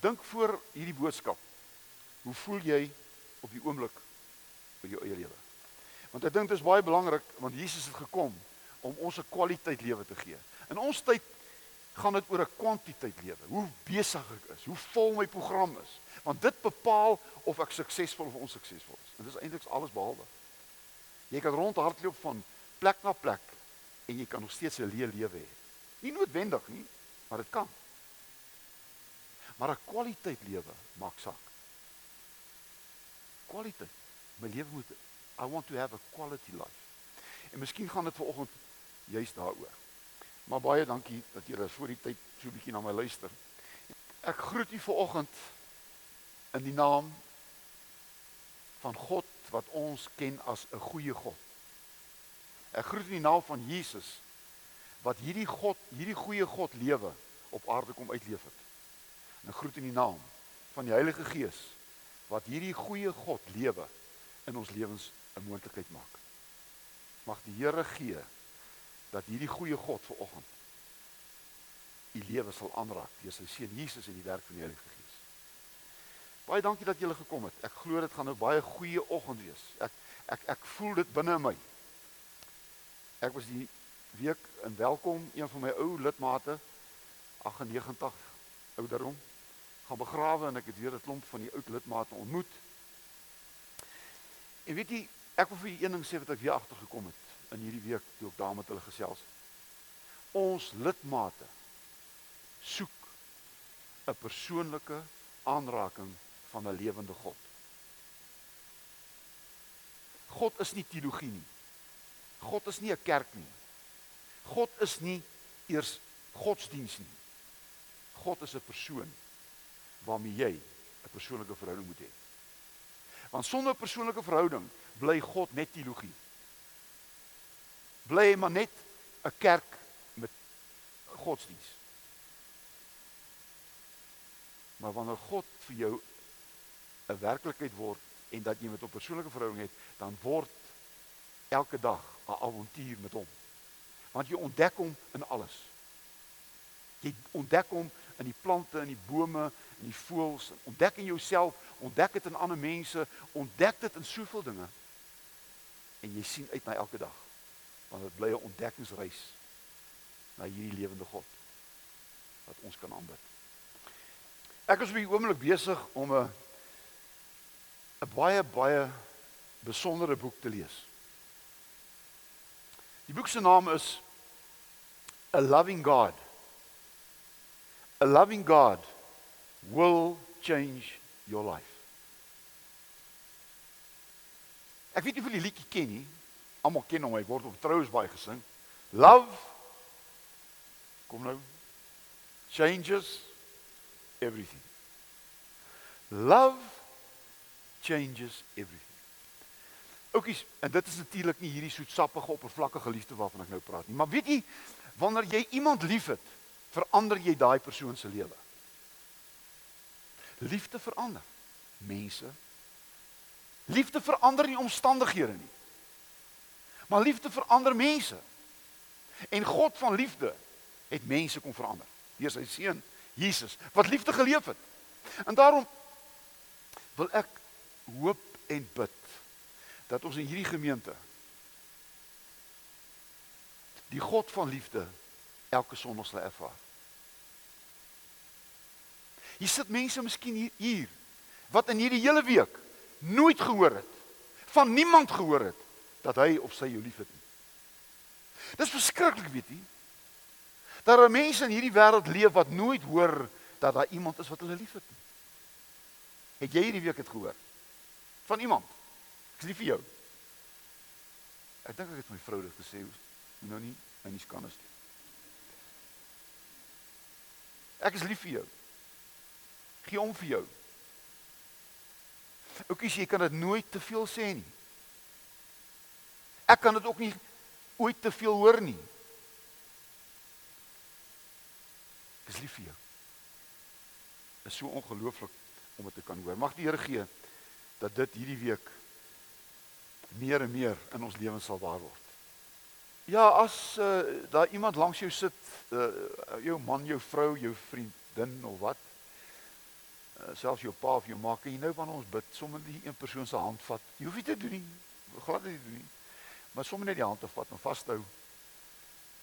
Dink voor hierdie boodskap. Hoe voel jy op die oomblik in jou eie lewe? Want ek dink dit is baie belangrik want Jesus het gekom om ons 'n kwaliteit lewe te gee. In ons tyd gaan dit oor 'n kwantiteit lewe. Hoe besig ek is, hoe vol my program is. Want dit bepaal of ek suksesvol of onsuksesvol is. En dit is eintlik alles behalwe. Jy kan rondhardloop van plek na plek en jy kan nog steeds 'n leë lewe hê. Nie noodwendig nie, maar dit kan. Maar 'n kwaliteit lewe maak saak. Kwaliteit. My lewe moet I want to have a quality life. En miskien gaan dit vanoggend juist daaroor. Maar baie dankie dat julle voor die tyd so 'n bietjie na my luister. Ek groet u vanoggend in die naam van God wat ons ken as 'n goeie God. Ek groet in die naam van Jesus wat hierdie God, hierdie goeie God lewe op aarde kom uitleef het. En groet in die naam van die Heilige Gees wat hierdie goeie God lewe in ons lewens 'n moontlikheid maak. Mag die Here gee dat hierdie goeie God ver oggend u lewe sal aanraak deur sy seun Jesus en die werk van die Heilige Gees. Baie dankie dat julle gekom het. Ek glo dit gaan 'n baie goeie oggend wees. Ek ek ek voel dit binne in my. Ek was die week in welkom een van my ou lidmate 98 ouderdom gaan begrawe en ek het weer 'n klomp van die oud lidmate ontmoet. En weet jy, ek wil vir julle een ding sê wat ek weer agtergekom het in hierdie week toe ek daar met hulle gesels. Ons lidmate soek 'n persoonlike aanraking van 'n lewende God. God is nie teologie nie. God is nie 'n kerk nie. God is nie eers godsdiens nie. God is 'n persoon waarmee jy 'n persoonlike verhouding moet hê. Want sonder 'n persoonlike verhouding bly God net teologie. Bly maar net 'n kerk met godsdiens. Maar wanneer God vir jou 'n werklikheid word en dat jy met 'n persoonlike verhouding het, dan word elke dag 'n avontuur met hom. Want jy ontdek hom in alles. Jy ontdek hom in die plante, in die bome, in die voëls, ontdek in jouself, ontdek dit in ander mense, ontdek dit in soveel dinge. En jy sien uit na elke dag. Want dit bly 'n ontdekkingsreis na hierdie lewende God wat ons kan aanbid. Ek is op die oomblik besig om 'n 'n baie baie besondere boek te lees. Die boek se naam is A Loving God. A loving God will change your life. Ek weet nie of julle die liedjie ken nie. Almal ken hom, hy word op troues baie gesing. Love kom nou changes everything. Love changes everything. Oukies, en dit is natuurlik nie hierdie soetsappige oppervlakkige liefde waarvan ek nou praat nie, maar weet jy, wanneer jy iemand liefhet, verander jy daai persoon se lewe. Liefde verander mense. Liefde verander nie omstandighede nie. Maar liefde verander mense. En God van liefde het mense kom verander deur sy seun Jesus wat liefde geleef het. En daarom wil ek hoop en bid dat ons in hierdie gemeente die God van liefde elke Sondag sal ervaar. Hier sit mense miskien hier, hier wat in hierdie hele week nooit gehoor het van niemand gehoor het dat hy of sy jou liefhet nie. Dis verskriklik, weet jy? Dat daar mense in hierdie wêreld leef wat nooit hoor dat daar iemand is wat hulle liefhet nie. Het jy hierdie week dit gehoor? Van iemand? Ek is lief vir jou. Ek dink ek het my vrou dit gesê, nou nie my nie skandes nie. Ek is lief vir jou. Gee om vir jou. Oukies, jy kan dit nooit te veel sê nie. Ek kan dit ook nie ooit te veel hoor nie. Ek is lief vir jou. Dit is so ongelooflik om dit te kan hoor. Mag die Here gee dat dit hierdie week meer en meer in ons lewens sal waar word. Ja, as uh, daar iemand langs jou sit, uh, jou man, jou vrou, jou vriendin of wat, uh, selfs jou pa of jou ma kan jy nou wanneer ons bid sommer die een persoon se hand vat. Jy hoef nie te doen nie. Glad nie doen nie. Maar sommer net die hand te vat en vashou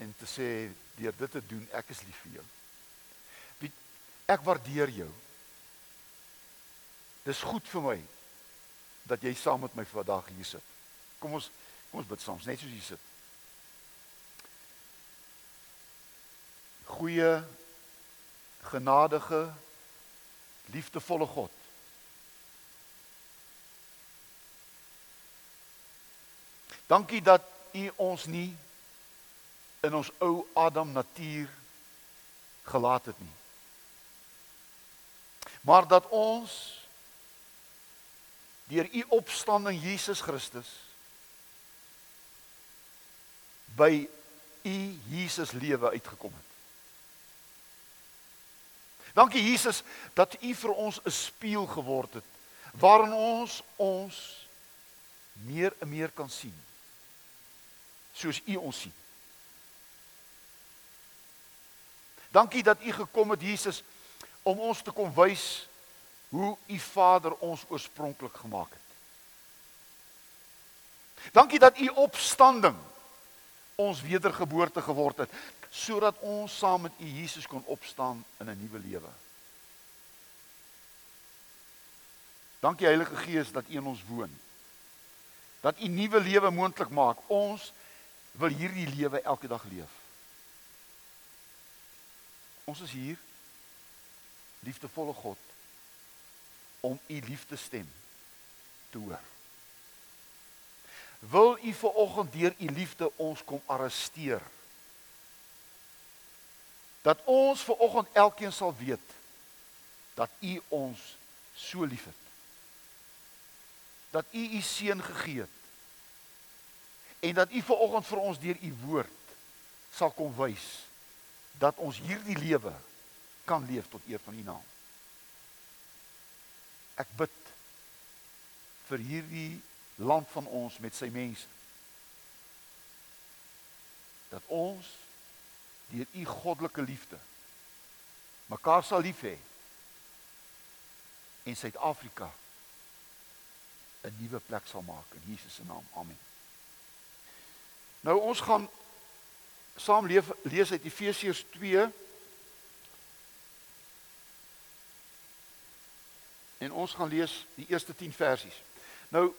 en te sê deur dit te doen ek is lief vir jou. Wie ek waardeer jou. Dis goed vir my dat jy saam met my vandag hier sit. Kom ons kom ons bid saam, net soos jy sit. Goeie genadige liefdevolle God. Dankie dat U ons nie in ons ou Adam natuur gelaat het nie. Maar dat ons deur U opstanding Jesus Christus by U Jesus lewe uitgekom het. Dankie Jesus dat U vir ons 'n spieël geword het waarin ons ons meer en meer kan sien. Soos U ons sien. Dankie dat U gekom het Jesus om ons te kom wys hoe U Vader ons oorspronklik gemaak het. Dankie dat U opstanding ons wedergeboorte geword het sodat ons saam met U Jesus kon opstaan in 'n nuwe lewe. Dankie Heilige Gees dat U in ons woon. Dat U nuwe lewe moontlik maak. Ons wil hierdie lewe elke dag leef. Ons is hier liefdevolle God om U liefdestem te hoor. Wil U ver oggend deur U liefde ons kom arresteer? Dat ons ver oggend elkeen sal weet dat u ons so liefhet. Dat u u seun gegee het. En dat u ver oggend vir ons deur u woord sal kom wys dat ons hierdie lewe kan leef tot eer van u naam. Ek bid vir hierdie land van ons met sy mense. Dat ons deur u goddelike liefde mekaar sal lief hê en Suid-Afrika 'n nuwe plek sal maak in Jesus se naam. Amen. Nou ons gaan saam leef, lees uit Efesiërs 2 en ons gaan lees die eerste 10 versies. Nou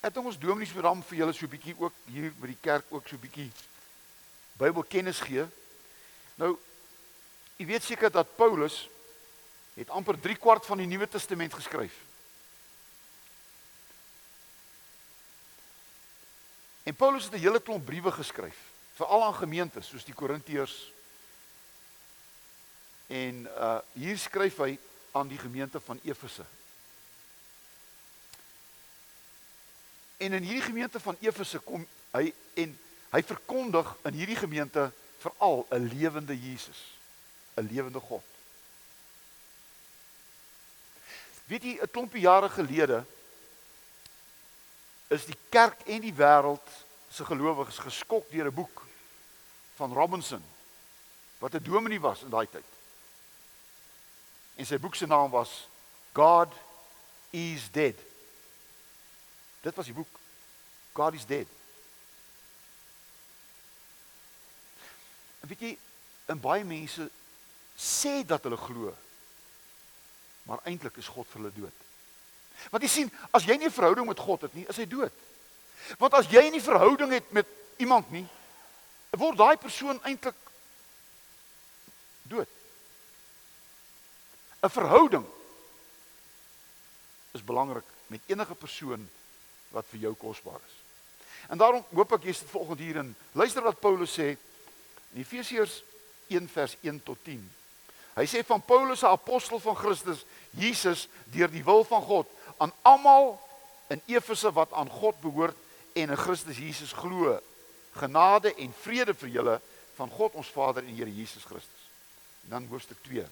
het ons dominees vir hom vir julle so 'n bietjie ook hier by die kerk ook so 'n bietjie Bybel kennis gee. Nou u weet seker dat Paulus het amper 3 kwart van die Nuwe Testament geskryf. En Paulus het 'n hele klomp briewe geskryf, veral aan gemeentes soos die Korintiërs. En uh hier skryf hy aan die gemeente van Efese. En in hierdie gemeente van Efese kom hy en Hy verkondig in hierdie gemeente veral 'n lewende Jesus, 'n lewende God. Weet jy, 'n klompie jare gelede is die kerk en die wêreld se gelowiges geskok deur 'n boek van Robinson wat 'n dominee was in daai tyd. En sy boek se naam was God is dead. Dit was die boek God is dead. En weet jy, in baie mense sê dat hulle glo. Maar eintlik is God vir hulle dood. Want jy sien, as jy nie 'n verhouding met God het nie, is hy dood. Want as jy nie 'n verhouding het met iemand nie, word daai persoon eintlik dood. 'n Verhouding is belangrik met enige persoon wat vir jou kosbaar is. En daarom hoop ek jy sit volgende hier en luister wat Paulus sê In Efesiërs 1 vers 1 tot 10. Hy sê van Paulus 'n apostel van Christus Jesus deur die wil van God aan almal in Efese wat aan God behoort en in Christus Jesus glo. Genade en vrede vir julle van God ons Vader en Here Jesus Christus. En dan hoofstuk 2.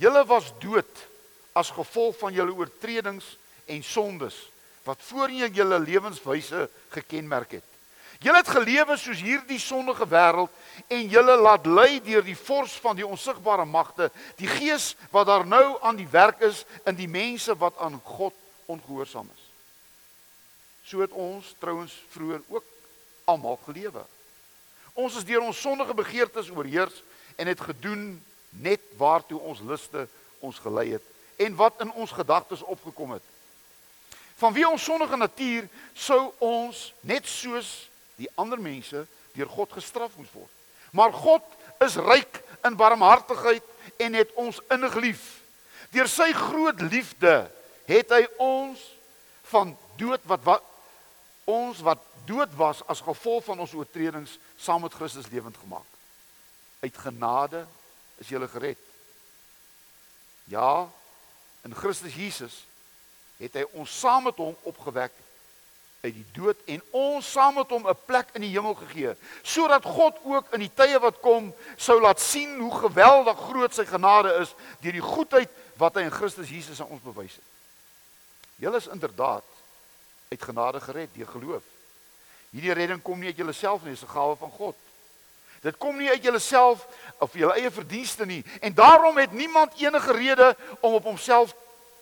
Julle was dood as gevolg van julle oortredings en sondes wat voorheen julle lewenswyse gekenmerk het. Julle het gelewe soos hierdie sondige wêreld en julle laat lei deur die vors van die onsigbare magte, die gees wat daar nou aan die werk is in die mense wat aan God ongehoorsaam is. So het ons trouens vroeër ook almal gelewe. Ons is deur ons sondige begeertes oorheers en het gedoen net waartoe ons luste ons gelei het en wat in ons gedagtes opgekom het. Van wie ons sondige natuur sou ons net soos die ander mense deur God gestraf moes word. Maar God is ryk in barmhartigheid en het ons innig lief. Deur sy groot liefde het hy ons van dood wat, wat ons wat dood was as gevolg van ons oortredings saam met Christus lewend gemaak. Uit genade is jy gered. Ja, in Christus Jesus het hy ons saam met hom opgewek uit die dood en ons saam met hom 'n plek in die hemel gegee sodat God ook in die tye wat kom sou laat sien hoe geweldig groot sy genade is deur die goedheid wat hy in Christus Jesus aan ons bewys het. Julle is inderdaad uit genade gered deur geloof. Hierdie redding kom nie uit jouself nie, dis 'n gawe van God. Dit kom nie uit jouself of jou eie verdienste nie en daarom het niemand enige rede om op homself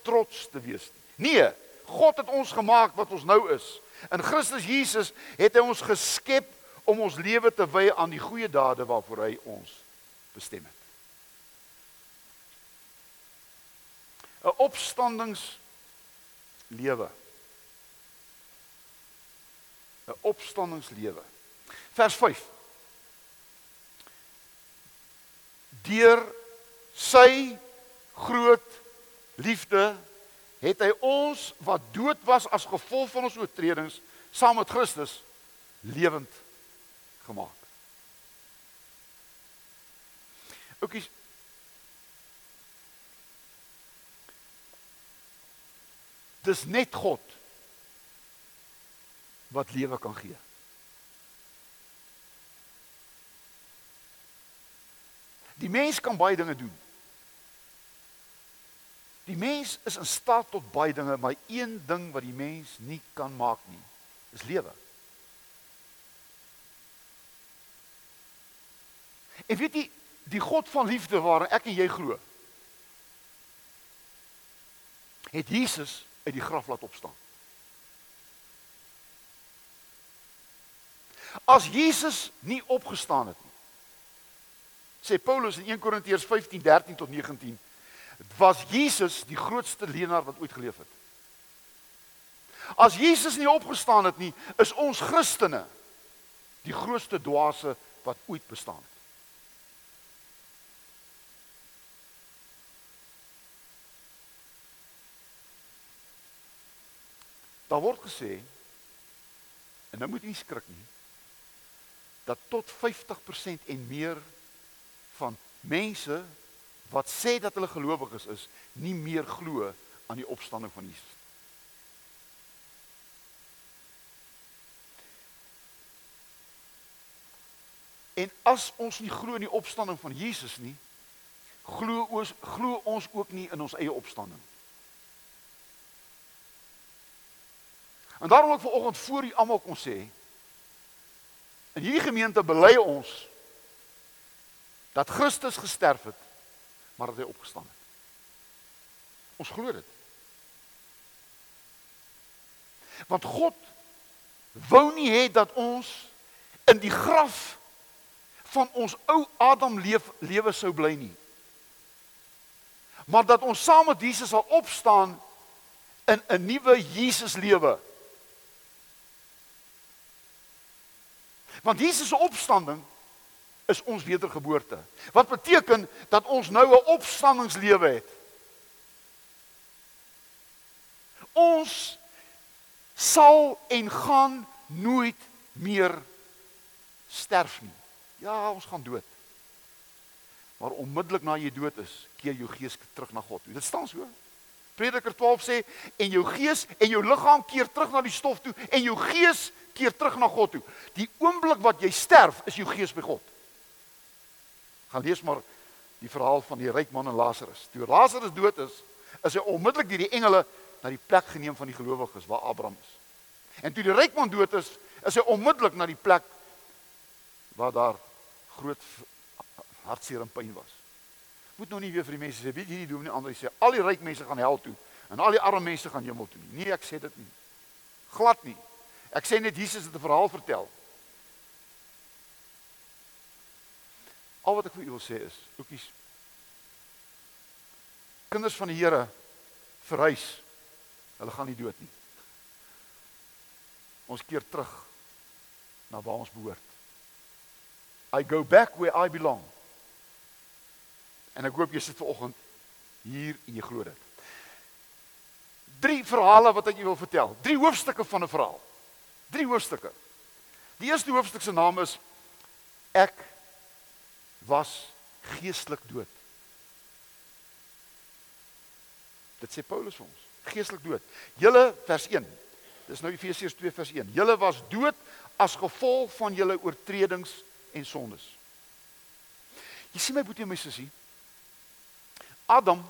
trots te wees nie. Nee, God het ons gemaak wat ons nou is. In Christus Jesus het hy ons geskep om ons lewe te wy aan die goeie dade waarvoor hy ons bestem het. 'n Opstandings lewe. 'n opstandingslewe. Vers 5. Deur sy groot liefde het hy ons wat dood was as gevolg van ons oortredings saam met Christus lewend gemaak. Oukies Dis net God wat lewe kan gee. Die mens kan baie dinge doen. Die mens is in staat tot baie dinge, maar een ding wat die mens nie kan maak nie, is lewe. En weet jy, die God van liefde waarin ek en jy glo, het Jesus uit die graf laat opstaan. As Jesus nie opgestaan het nie. Sê Paulus in 1 Korintiërs 15:13 tot 19, was Jesus die grootste leenaar wat ooit geleef het. As Jesus nie opgestaan het nie, is ons Christene die grootste dwaase wat ooit bestaan het. Daar word gesê en nou moet jy skrik nie dat tot 50% en meer van mense wat sê dat hulle gelowiges is, nie meer glo aan die opstanding van Jesus. En as ons nie glo in die opstanding van Jesus nie, glo ons glo ons ook nie in ons eie opstanding. En daarom ek vanoggend voor u almal kom sê, In hierdie gemeente bely ons dat Christus gesterf het, maar dat hy opgestaan het. Ons glo dit. Want God wou nie hê dat ons in die graf van ons ou Adam leef lewe sou bly nie. Maar dat ons saam met Jesus sal opstaan in 'n nuwe Jesus lewe. Want Jesus se opstanding is ons wedergeboorte. Wat beteken dat ons nou 'n opstandingslewe het. Ons sal en gaan nooit meer sterf nie. Ja, ons gaan dood. Maar onmiddellik na jy dood is, keer jou gees terug na God. Dit staan so. Prediker 12 sê en jou gees en jou liggaam keer terug na die stof toe en jou gees keer terug na God toe. Die oomblik wat jy sterf, is jou gees by God. Gaan lees maar die verhaal van die ryk man en Lazarus. Toe Lazarus dood is, is hy onmiddellik deur die engele na die plek geneem van die gelowiges waar Abraham is. En toe die ryk man dood is, is hy onmiddellik na die plek waar daar groot hartseer en pyn was. Moet nou nie weer vir die mense sê, weet hierdie dominee Andre sê al die ryk mense gaan hel toe en al die arme mense gaan hemel toe nie. Nee, ek sê dit nie. Glad nie. Ek sê net Jesus het 'n verhaal vertel. Al wat ek vir u wil sê is, oekies. Kinders van die Here verhuis. Hulle gaan nie dood nie. Ons keer terug na waar ons behoort. I go back where I belong. En ek hoop jy sit vanoggend hier en jy glo dit. Drie verhale wat ek jou wil vertel. Drie hoofstukke van 'n verhaal. Drie hoofstukke. Die eerste hoofstuk se naam is ek was geestelik dood. Dit sê Paulus vir ons. Geestelik dood. Julle vers 1. Dis nou Efesiërs 2 vers 1. Julle was dood as gevolg van julle oortredings en sondes. Jy sien my boetie en my sussie. Adam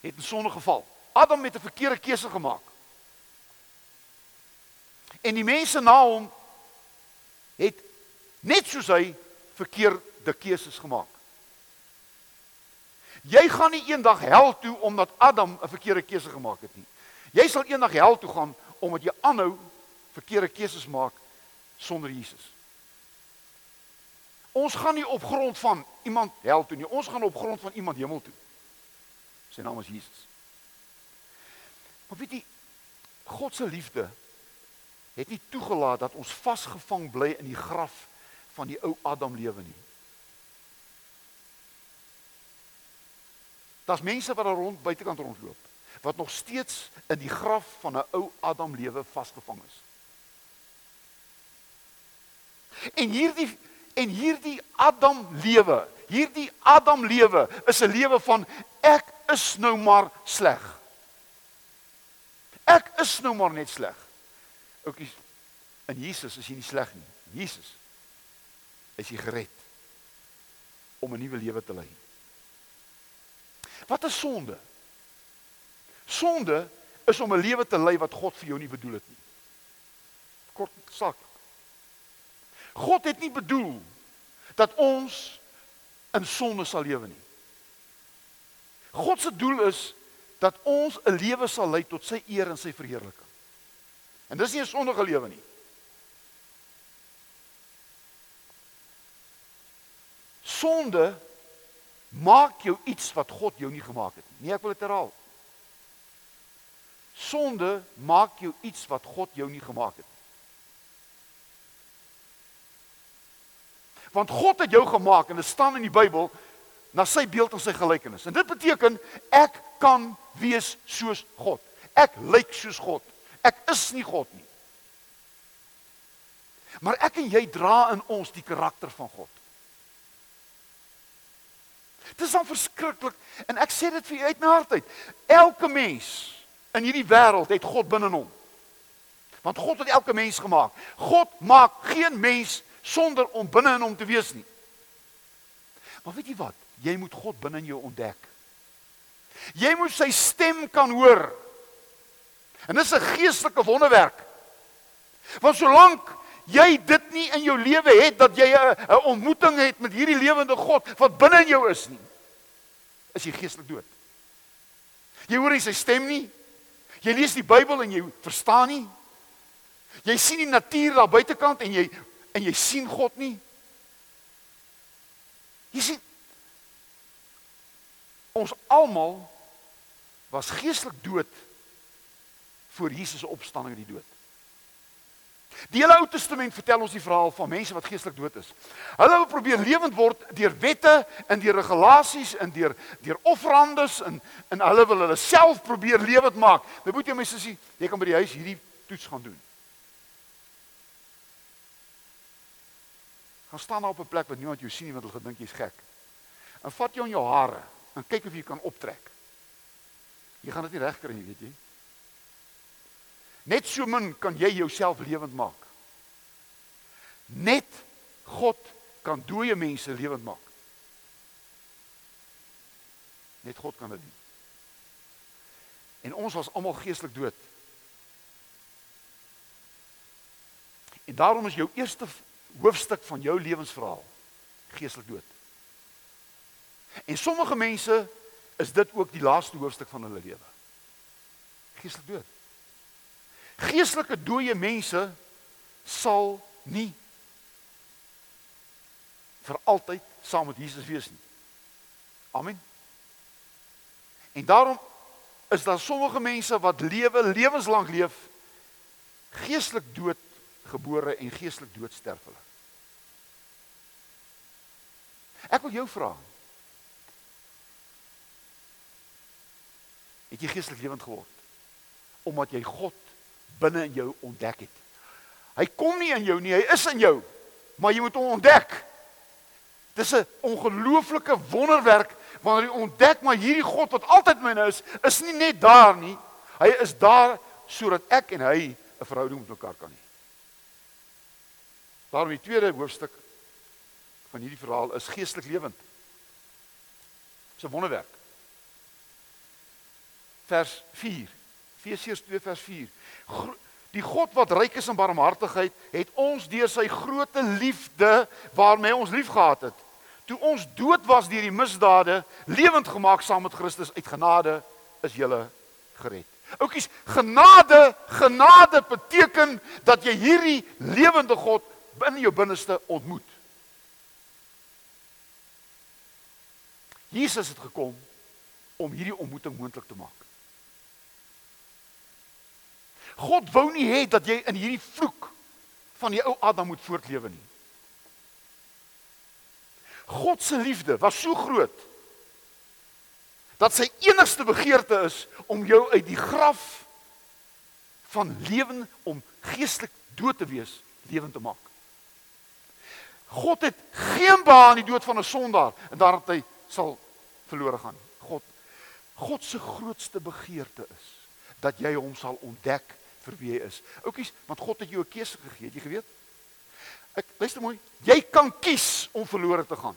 het in sonde geval. Adam het 'n verkeerde keuse gemaak. En die mense na hom het net soos hy verkeerde keuses gemaak. Jy gaan nie eendag hel toe omdat Adam 'n verkeerde keuse gemaak het nie. Jy sal eendag hel toe gaan omdat jy aanhou verkeerde keuses maak sonder Jesus. Ons gaan nie op grond van iemand hel toe nie. Ons gaan op grond van iemand hemel toe. Sy naam is Jesus. Maar weet jy God se liefde het nie toegelaat dat ons vasgevang bly in die graf van die ou Adam lewe nie. Daar's mense wat daar rond buitekant rondloop wat nog steeds in die graf van 'n ou Adam lewe vasgevang is. En hierdie en hierdie Adam lewe, hierdie Adam lewe is 'n lewe van ek is nou maar sleg. Ek is nou maar net sleg. Oukies, in Jesus is jy nie sleg nie. Jesus is jy gered om 'n nuwe lewe te lei. Wat is sonde? Sonde is om 'n lewe te lei wat God vir jou nie bedoel het nie. Kort sak. God het nie bedoel dat ons in sonde sal lewe nie. God se doel is dat ons 'n lewe sal lei tot sy eer en sy verheerliking. En dis nie 'n sondige lewe nie. Sonde maak jou iets wat God jou nie gemaak het nie. Nee, ek wil dit herhaal. Sonde maak jou iets wat God jou nie gemaak het nie. Want God het jou gemaak en dit staan in die Bybel na sy beeld en sy gelykenis. En dit beteken ek kan wees soos God. Ek lyk soos God. Ek is nie God nie. Maar ek en jy dra in ons die karakter van God. Dit is dan verskriklik en ek sê dit vir u uit my hart uit. Elke mens in hierdie wêreld het God binne hom. Want God het elke mens gemaak. God maak geen mens sonder om binne in hom te wees nie. Maar weet jy wat? Jy moet God binne in jou ontdek. Jy moet sy stem kan hoor. En dis 'n geestelike wonderwerk. Want solank jy dit nie in jou lewe het dat jy 'n ontmoeting het met hierdie lewende God wat binne in jou is nie, is jy geestelik dood. Jy hoor nie sy stem nie. Jy lees die Bybel en jy verstaan nie. Jy sien die natuur daar buitekant en jy en jy sien God nie. Jy sien ons almal was geestelik dood voor Jesus se opstanding uit die dood. Die hele Ou Testament vertel ons die verhaal van mense wat geestelik dood is. Hulle wil probeer lewend word deur wette en deur regulasies en deur deur offerandes en en hulle wil hulle self probeer lewend maak. Nou moet jy my sussie, jy kan by die huis hierdie toets gaan doen. Gaan staan op 'n plek waar niemand jou sien nie want hulle gedink jy's gek. En vat jou in jou hare en kyk of jy kan optrek. Jy gaan dit nie regkry nie, weet jy? Net so min kan jy jouself lewend maak. Net God kan dooie mense lewend maak. Net God kan dit doen. En ons was almal geestelik dood. En daarom is jou eerste hoofstuk van jou lewensverhaal geestelik dood. En sommige mense is dit ook die laaste hoofstuk van hulle lewe. Geestelik dood. Geestelike dooie mense sal nie vir altyd saam met Jesus wees nie. Amen. En daarom is daar sommige mense wat lewe lewenslank leef geestelik dood gebore en geestelik dood sterf hulle. Ek wil jou vra. Het jy geestelik lewend geword omdat jy God binne in jou ontdek het? Hy kom nie in jou nie, hy is in jou, maar jy moet hom ontdek. Dis 'n ongelooflike wonderwerk wanneer jy ontdek maar hierdie God wat altyd myne is, is nie net daar nie. Hy is daar sodat ek en hy 'n verhouding met mekaar kan hê. Daarom die tweede hoofstuk van hierdie verhaal is geestelik lewend. Dis 'n wonderwerk. Vers 4. Efesiërs 2 vers 4. Gro die God wat ryk is in barmhartigheid, het ons deur sy groote liefde waarmee ons liefgehad het, toe ons dood was deur die misdade, lewend gemaak saam met Christus uit genade is jy gered. Oukies, genade, genade beteken dat jy hierdie lewende God binne jou binneste ontmoet. Jesus het gekom om hierdie ontmoeting moontlik te maak. God wou nie hê dat jy in hierdie vloek van die ou Adam moet voortlewe nie. God se liefde was so groot dat sy enigste begeerte is om jou uit die graf van lewe om geestelik dood te wees lewend te maak. God het geen behaag in die dood van 'n sondaar en daarom hy sal verlore gaan. God God se grootste begeerte is dat jy hom sal ontdek vir wie hy is. Oukies, want God het jou 'n keuse gegee, het jy geweet? Ek luister mooi, jy kan kies om verlore te gaan.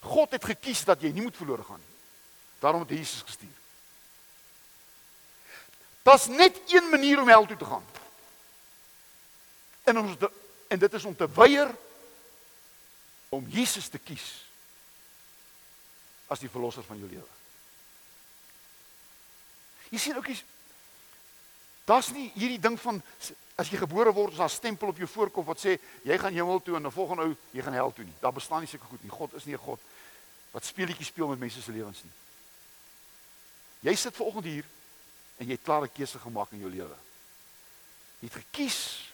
God het gekies dat jy nie moet verlore gaan nie. Daarom het Jesus gestuur. Daar's net een manier om hel toe te gaan. En ons en dit is om te weier om Jesus te kies as die verlosser van jou lewe. Jy sien oukies daar's nie hierdie ding van as jy gebore word is daar 'n stempel op jou voorkop wat sê jy gaan hemel toe en 'n volgende ou jy gaan hel toe nie. Daar bestaan nie sulke goed nie. God is nie 'n God wat speletjies speel met mense se lewens nie. Jy sit ver oggend hier en jy het klaar 'n keuse gemaak in jou lewe. Jy het gekies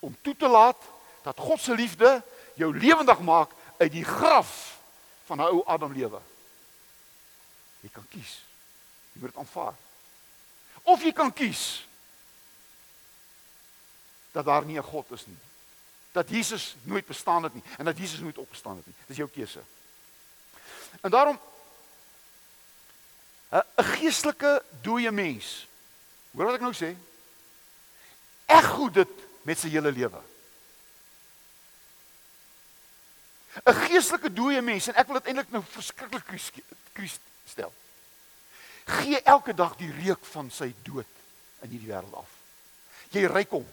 om toe te laat dat God se liefde jou lewendig maak uit die graf van 'n ou Adam lewe. Jy kan kies. Jy moet dit aanvaar. Of jy kan kies dat daar nie 'n God is nie. Dat Jesus nooit bestaan het nie en dat Jesus nooit opgestaan het nie. Dis jou keuse. En daarom 'n geestelike dooie mens. Hoor wat ek nou sê? Eg goed dit met sy hele lewe. 'n Geestelike dooie mens en ek wil dit eintlik nou verskriklik kries stel. Gee elke dag die reuk van sy dood in hierdie wêreld af. Jy ryk hom.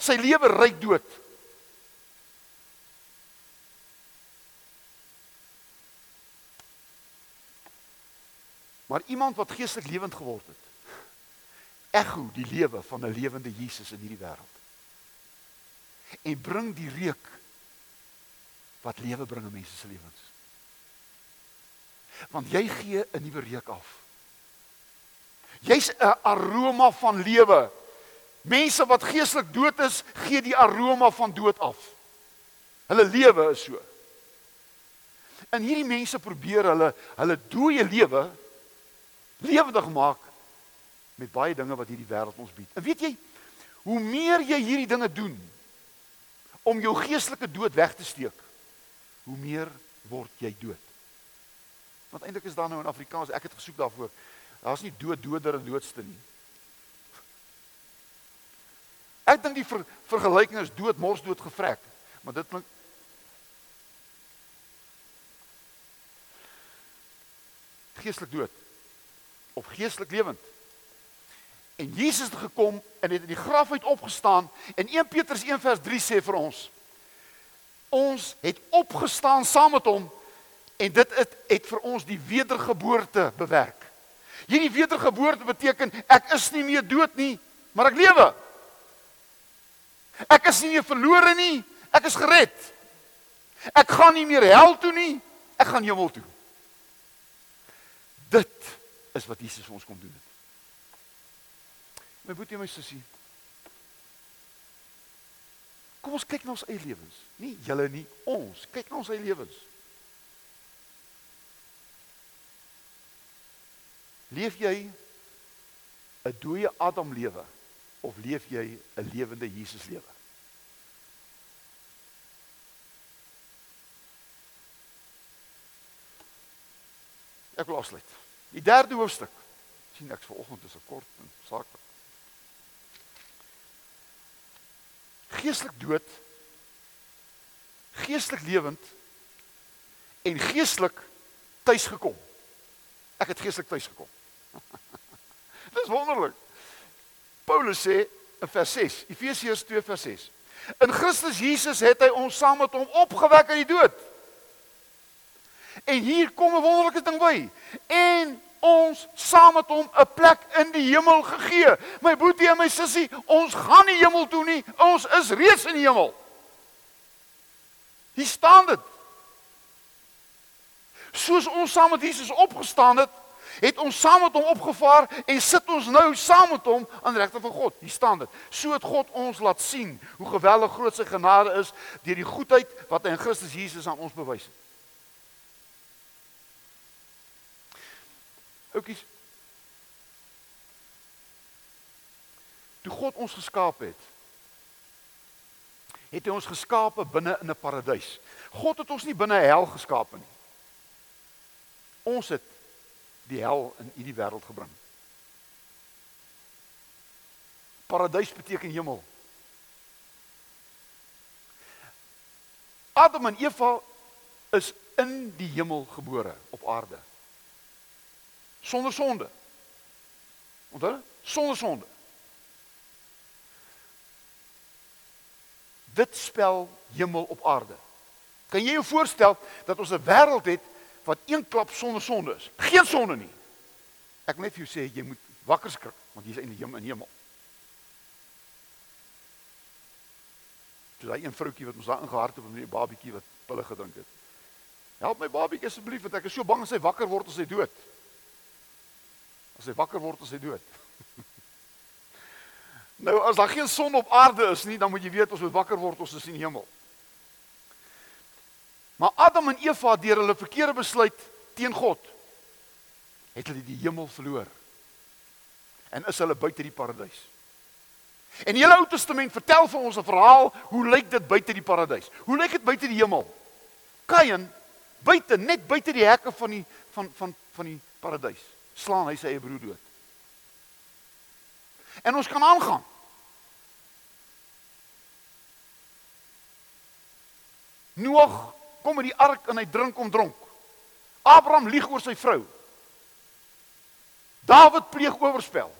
Sy lewe ryk dood. Maar iemand wat geestelik lewend geword het, ekho die lewe van 'n lewende Jesus in hierdie wêreld. En bring die reuk wat lewe bring in mense se lewens. Want jy gee 'n nuwe reuk af. Jy's 'n aroma van lewe. Mense wat geestelik dood is, gee die aroma van dood af. Hulle lewe is so. En hierdie mense probeer hulle hulle dooie lewe lewendig maak met baie dinge wat hierdie wêreld ons bied. En weet jy, hoe meer jy hierdie dinge doen om jou geestelike dood weg te steek, hoe meer word jy dood. Want eintlik is daar nou in Afrikaans, ek het gesoek daarvoor. Daar's nie dood doder en doodste nie. Ek dink die ver, vergelyking is dood mors dood gevrek, maar dit klink geestelik dood of geestelik lewend En Jesus het gekom en het uit die graf uit opgestaan en 1 Petrus 1 vers 3 sê vir ons ons het opgestaan saam met hom en dit het, het vir ons die wedergeboorte bewerk. Hierdie wedergeboorte beteken ek is nie meer dood nie, maar ek lewe. Ek is nie meer verlore nie, ek is gered. Ek gaan nie meer hel toe nie, ek gaan hemel toe. Dit is wat Jesus vir ons kom doen het. My boetie my sussie. Kom ons kyk na ons eie lewens. Nie julle nie, ons. Kyk na ons eie lewens. Leef jy 'n dooie Adam lewe of leef jy 'n lewende Jesus lewe? Ek wil afsluit. Die derde hoofstuk. sien ek vanoggend is 'n kort en saak. geestelik dood, geestelik lewend en geestelik tuis gekom. Ek het geestelik tuis gekom. Dis wonderlik. Paulus sê in vers 6, Efesiërs 2 vers 6. In Christus Jesus het hy ons saam met hom opgewek uit die dood. En hier kom 'n wonderlike ding by. En ons saam met hom 'n plek in die hemel gegee. My boetie en my sussie, ons gaan nie hemel toe nie. Ons is reeds in die hemel. Hier staan dit. Soos ons saam met Jesus opgestaan het, het ons saam met hom opgevaar en sit ons nou saam met hom aan die regter van God. Hier staan dit. So het God ons laat sien hoe geweldig groot sy genade is deur die goedheid wat hy in Christus Jesus aan ons bewys het. Oukies. Toe God ons geskaap het, het hy ons geskape binne in 'n paradys. God het ons nie binne hel geskaap nie. Ons het die hel in hierdie wêreld gebring. Paradys beteken hemel. Adam en Eva is in die hemel gebore op aarde sonder sonde. Onthou? Sonder sonde. Dit spel hemel op aarde. Kan jy jou voorstel dat ons 'n wêreld het wat een klap sonder sonde is? Geen sonde nie. Ek net vir jou sê jy moet wakker skrik want jy's in die hemel in hemel. Dis daai een vroutjie wat ons daar ingehard het met die babietjie wat pille gedrink het. Help my babietjie asseblief want ek is so bang as hy wakker word as hy dood. As hy wakker word, is hy dood. nou as daar geen son op aarde is nie, dan moet jy weet ons moet wakker word, ons is in die hemel. Maar Adam en Eva deur hulle verkeerde besluit teen God het hulle die hemel verloor. En is hulle buite die paradys. En die hele Ou Testament vertel vir ons 'n verhaal hoe lyk dit buite die paradys? Hoe lyk dit buite die hemel? Kain buite net buite die hekke van die van van van die paradys slaan hy sy eie broer dood. En ons kan aangaan. Noag kom in die ark en hy drink om dronk. Abraham lieg oor sy vrou. Dawid pleeg oorspel.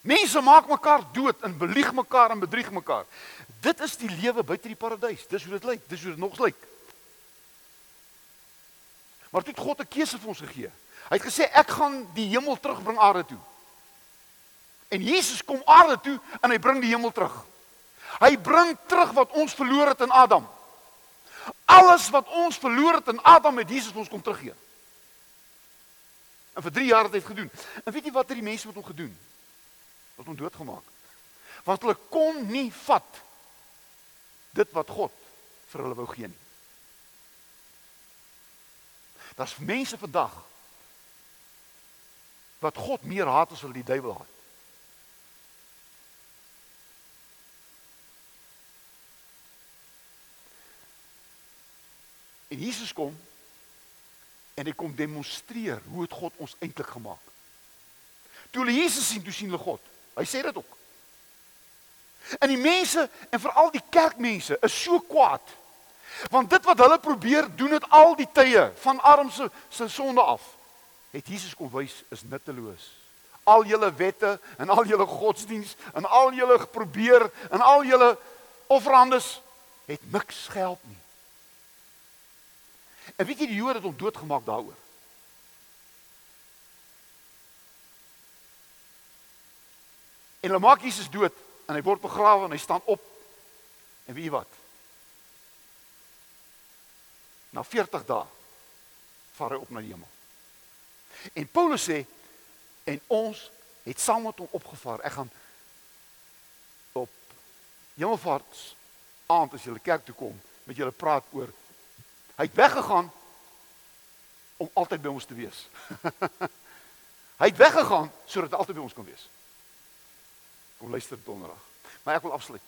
Mense maak mekaar dood en belieg mekaar en bedrieg mekaar. Dit is die lewe buite die paradys. Dis hoe dit lyk. Dis hoe dit nog lyk. Maar toe het God 'n keuse vir ons gegee. Hy het gesê ek gaan die hemel terugbring aarde toe. En Jesus kom aarde toe en hy bring die hemel terug. Hy bring terug wat ons verloor het in Adam. Alles wat ons verloor het in Adam het Jesus ons kom teruggee. En vir 3 jaar het hy dit gedoen. En weet jy wat het die mense met hom gedoen? Wat hom doodgemaak. Want hulle kon nie vat dit wat God vir hulle wou gee nie. Daar's mense vandag wat God meer haat as wat die duiwel haat. En Jesus kom en hy kom demonstreer hoe het God ons eintlik gemaak. Toe hulle Jesus sien, toe sien hulle God. Hy sê dit ook. En die mense en veral die kerkmense is so kwaad. Want dit wat hulle probeer doen het al die tye van armse se sonde af het Jesus kom wys is nutteloos. al julle wette en al julle godsdiens en al julle probeer en al julle offerandes het niks gehelp nie. En weet jy die Jode het hom doodgemaak daaroor. En hulle maak Jesus dood en hy word begrawe en hy staan op. En weet jy wat? Na 40 dae vaar hy op na die hemel. En Paulus sê en ons het saam met hom opgevaar. Ek gaan op Hemelvaart aand as julle kerk toe kom met julle praat oor hy het weggegaan om altyd by ons te wees. hy het weggegaan sodat hy altyd by ons kan wees. Kom luister donderdag. Maar ek wil afsluit.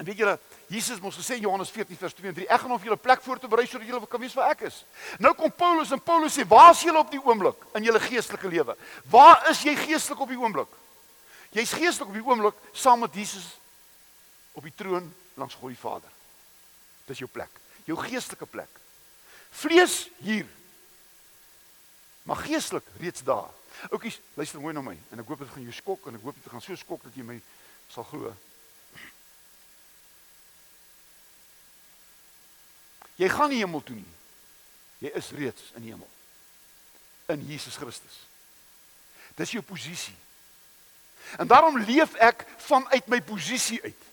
En weet julle, Jesus het ons gesê Johannes 14 vers 2 en 3, ek gaan op julle plek voor te berei sodat julle kan weet waar ek is. Nou kom Paulus en Paulus sê, "Waar is julle op die oomblik in julle geestelike lewe? Waar is jy geestelik op die oomblik? Jy's geestelik op die oomblik saam met Jesus op die troon langs God die Vader. Dis jou plek, jou geestelike plek. Vlees hier. Maar geestelik reeds daar. Oukies, luister mooi na my en ek hoop dit gaan jou skok en ek hoop dit gaan so skok dat jy my sal glo. Jy gaan nie hemel toe nie. Jy is reeds in die hemel. In Jesus Christus. Dis jou posisie. En daarom leef ek vanuit my posisie uit.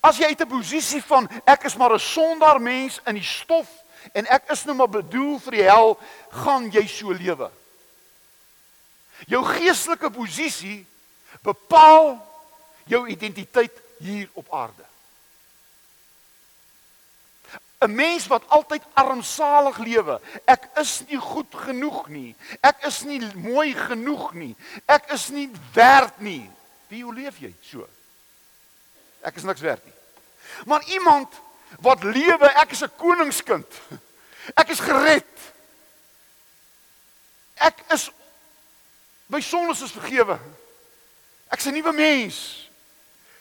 As jy uit 'n posisie van ek is maar 'n sondaar mens in die stof en ek is nou maar bedoel vir die hel, gaan jy so lewe. Jou geestelike posisie bepaal jou identiteit hier op aarde. 'n Mens wat altyd armsalig lewe. Ek is nie goed genoeg nie. Ek is nie mooi genoeg nie. Ek is nie werd nie. Wie hoe leef jy so? Ek is niks werd nie. Maar iemand wat lewe, ek is 'n koningskind. Ek is gered. Ek is my sondes is vergewe. Ek's 'n nuwe mens.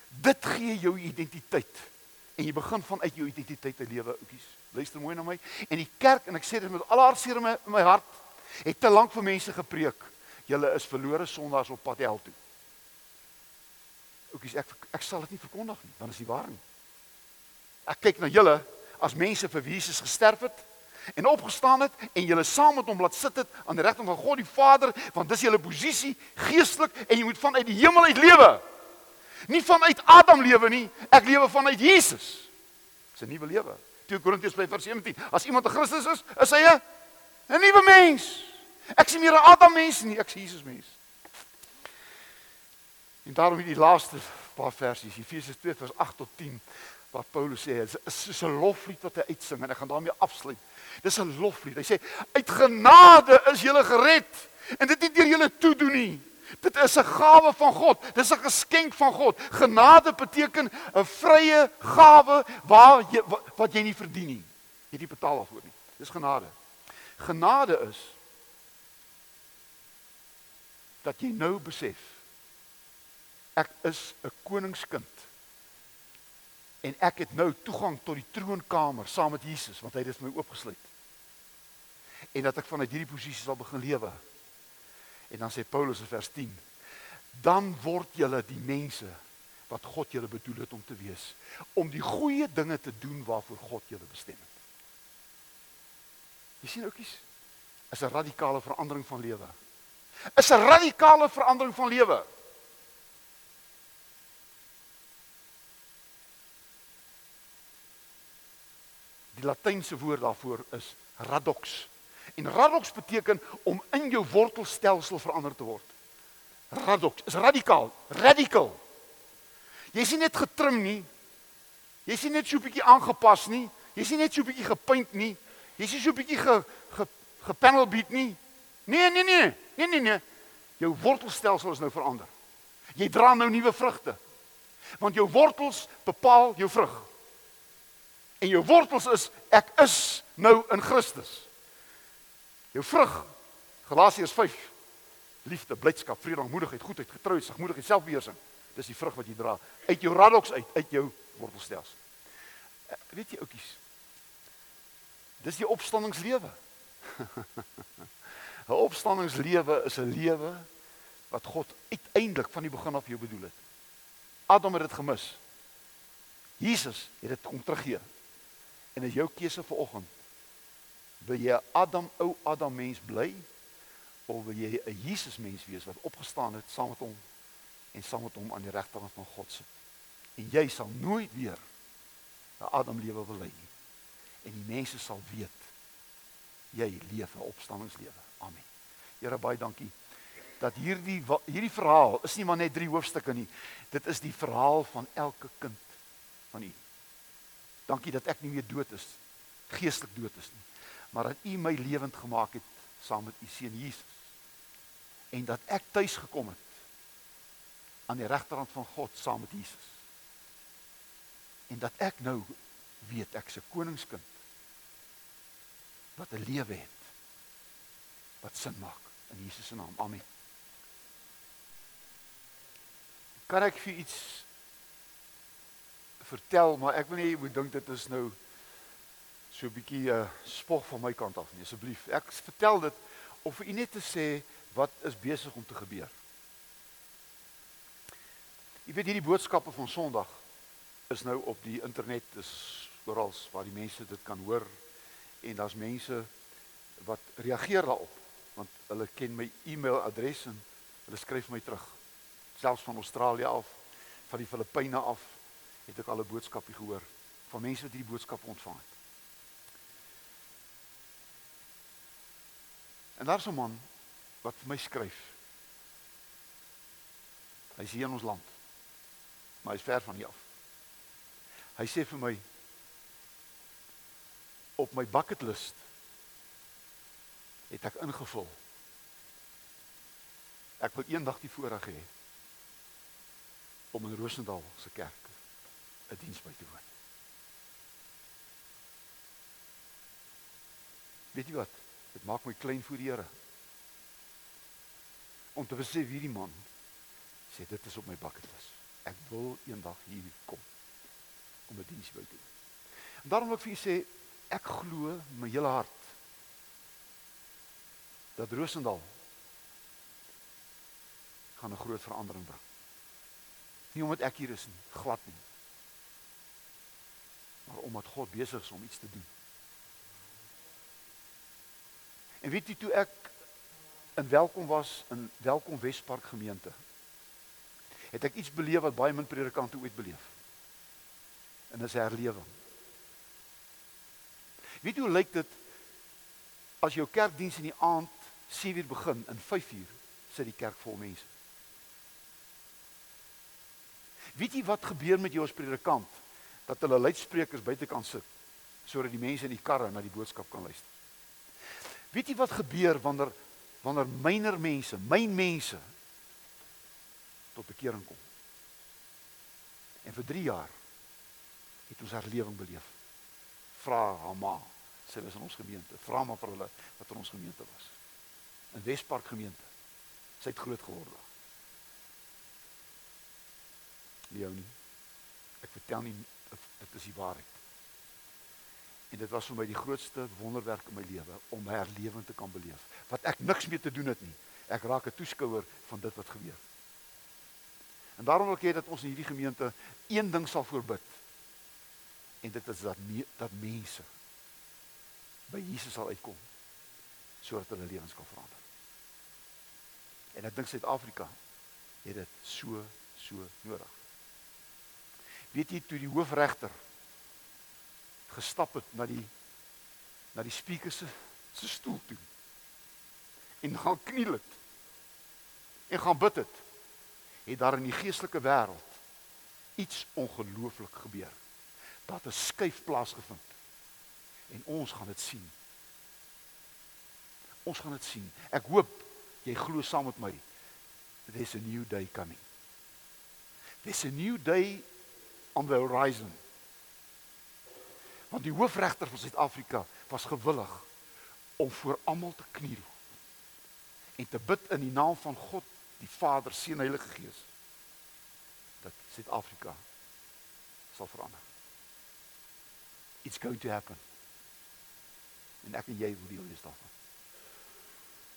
Dit gee jou identiteit en jy begin vanuit jou identiteit te lewe, ouetjies. Luister mooi na my. En die kerk en ek sê dit met al haar seer in my, in my hart, het te lank vir mense gepreek. Julle is verlore sondaars op pad hel toe. Ouetjies, ek ek sal dit nie verkondig nie, dit is nie waar nie. Ek kyk na julle as mense vir Jesus gesterf het en opgestaan het en julle saam met hom laat sit het aan die regterkant van God die Vader, want dis julle posisie geestelik en jy moet vanuit die hemel uit lewe. Nie vanuit Adam lewe nie, ek lewe vanuit Jesus. Dis 'n nuwe lewe. 2 Korintiërs 5:17. As iemand 'n Christus is, is hy 'n 'n nuwe mens. Ek sien meer 'n Adam mens nie, ek sien Jesus mens. En daarom hierdie laaste paar versies, Efesiërs 2 vers 8 tot 10, waar Paulus sê, is soos 'n loflied wat hy uitsing en ek gaan daarmee afsluit. Dis 'n loflied. Hy sê, uit genade is jy gered en dit nie deur julle toedoen nie. Dit is 'n gawe van God. Dis 'n geskenk van God. Genade beteken 'n vrye gawe waar jy wat jy nie verdien nie. Jy nie betaal daarvoor nie. Dis genade. Genade is dat jy nou besef ek is 'n koningskind. En ek het nou toegang tot die troonkamer saam met Jesus want hy het dit vir my oopgesluit. En dat ek vanuit hierdie posisie sal begin lewe En dan sê Paulus in vers 10: Dan word julle die mense wat God julle bedoel het om te wees, om die goeie dinge te doen waarvoor God julle bestem het. Jy sien oukies, is 'n radikale verandering van lewe. Is 'n radikale verandering van lewe. Die latynse woord daarvoor is radox. En radox beteken om in jou wortelstelsel verander te word. Radox is radikaal, radical. Jy sien net getrim nie. Jy sien net so 'n bietjie aangepas nie. Jy sien net so 'n bietjie gepaint nie. Jy sien so 'n bietjie ge, ge gepanel beat nie. Nee, nee, nee. Nee, nee, nee. Jou wortelstelsel is nou verander. Jy dra nou nuwe vrugte. Want jou wortels bepaal jou vrug. En jou wortels is ek is nou in Christus. Jou vrug Galasiërs 5 liefde, blydskap, vrede, moedigheid, goedheid, getrou, sagmoedigheid, selfbeheersing. Dis die vrug wat jy dra uit jou radoks uit, uit jou wortelstelsel. Eh, weet jy oudjies? Dis die opstandingslewe. 'n Opstandingslewe is 'n lewe wat God uiteindelik van die begin af jou bedoel het. Adam het dit gemis. Jesus het dit kom teruggee. En is jou keuse vir oggend. Wil jy Adam ou Adam mens bly of wil jy 'n Jesus mens wees wat opgestaan het saam met hom en saam met hom aan die regterkant van God sit? En jy sal nooit weer 'n Adam lewe wil lei nie. En die mense sal weet jy leef 'n opstanningslewe. Amen. Here baie dankie dat hierdie hierdie verhaal is nie maar net drie hoofstukke nie. Dit is die verhaal van elke kind van U. Dankie dat ek nie meer dood is, geestelik dood is nie, maar dat U my lewend gemaak het saam met U seun Jesus. En dat ek tuis gekom het aan die regterrand van God saam met Jesus. En dat ek nou weet ek se koningskind wat 'n lewe het wat sin maak in Jesus se naam. Amen. Kan ek vir iets vertel, maar ek wil nie jy moet dink dit is nou so 'n bietjie 'n uh, spog van my kant af nie, asseblief. Ek vertel dit of vir u net te sê wat is besig om te gebeur. Jy weet hierdie boodskappe van Sondag is nou op die internet, is oral waar die mense dit kan hoor en daar's mense wat reageer daarop want hulle ken my e-mailadres en hulle skryf my terug selfs van Australië af, van die Filippyne af, het ek al 'n boodskapie gehoor van mense wat hierdie boodskap ontvang het. En daar's 'n man wat vir my skryf. Hy's hier in ons land. Maar hy's ver van hier af. Hy sê vir my op my bucket list het ek ingevul. Ek wil eendag die voorreg hê om in Rosendal se kerk 'n diens by te woon. Weet jy wat? Dit maak my klein voor die Here. Om te besef hierdie man sê dit is op my bucket list. Ek wil eendag hier kom om 'n diens by te doen. En daarom wil ek vir julle sê ek glo my hele hart dat Rosendal gaan 'n groot verandering bring. Nie omdat ek hier is nie, glad nie. Maar omdat God besig is om iets te doen. En weet jy toe ek in welkom was in Welkom Wespark gemeente, het ek iets beleef wat baie min predikante ooit beleef. En dis herlewing. Weet jy hoe lyk dit as jou kerkdiens in die aand 7uur begin en 5uur sit die kerk vol mense? Weet jy wat gebeur met jou as predikant? Dat hulle luidsprekers buitekant sit sodat die mense in die karre na die boodskap kan luister. Weet jy wat gebeur wanneer wanneer myner mense, myn mense tot bekering kom? En vir 3 jaar het ons herlewing beleef. Vra Hama, sy was in ons gemeente. Vra maar vir hulle wat in ons gemeente was. In Wespark gemeente. Sy het groot geword nie jou nie. Ek vertel nie dit is die waarheid. En dit was vir my die grootste wonderwerk in my lewe om herlewing te kan beleef. Wat ek niks mee te doen het nie. Ek raak 'n toeskouer van dit wat gebeur. En daarom wil ek hê dat ons in hierdie gemeente een ding sal voorbid. En dit is dat me, dat mense by Jesus sal uitkom sodat hulle lewens kan verander. En ek dink Suid-Afrika het dit so so nodig. Weet jy toe die hoofregter gestap het na die na die spreker se se stoel toe en gaan kniel het en gaan bid het het daar in die geestelike wêreld iets ongelooflik gebeur. Dat 'n skuif plaasgevind en ons gaan dit sien. Ons gaan dit sien. Ek hoop jy glo saam met my. There's a new day coming. There's a new day on the horizon. Want die hoofregter van Suid-Afrika was gewillig om voor almal te kniel en te bid in die naam van God, die Vader, Seun, Heilige Gees dat Suid-Afrika sal verander. It's going to happen. En ek en jy wil deel wees daarvan.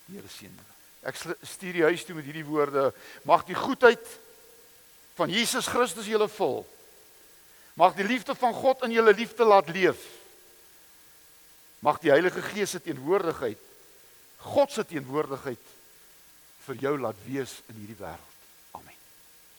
Die Here seën julle. Ek stuur die huis toe met hierdie woorde: Mag die goedheid van Jesus Christus julle vul. Mag die liefde van God in julle liefde laat leef. Mag die Heilige Gees se teenwoordigheid God se teenwoordigheid vir jou laat wees in hierdie wêreld.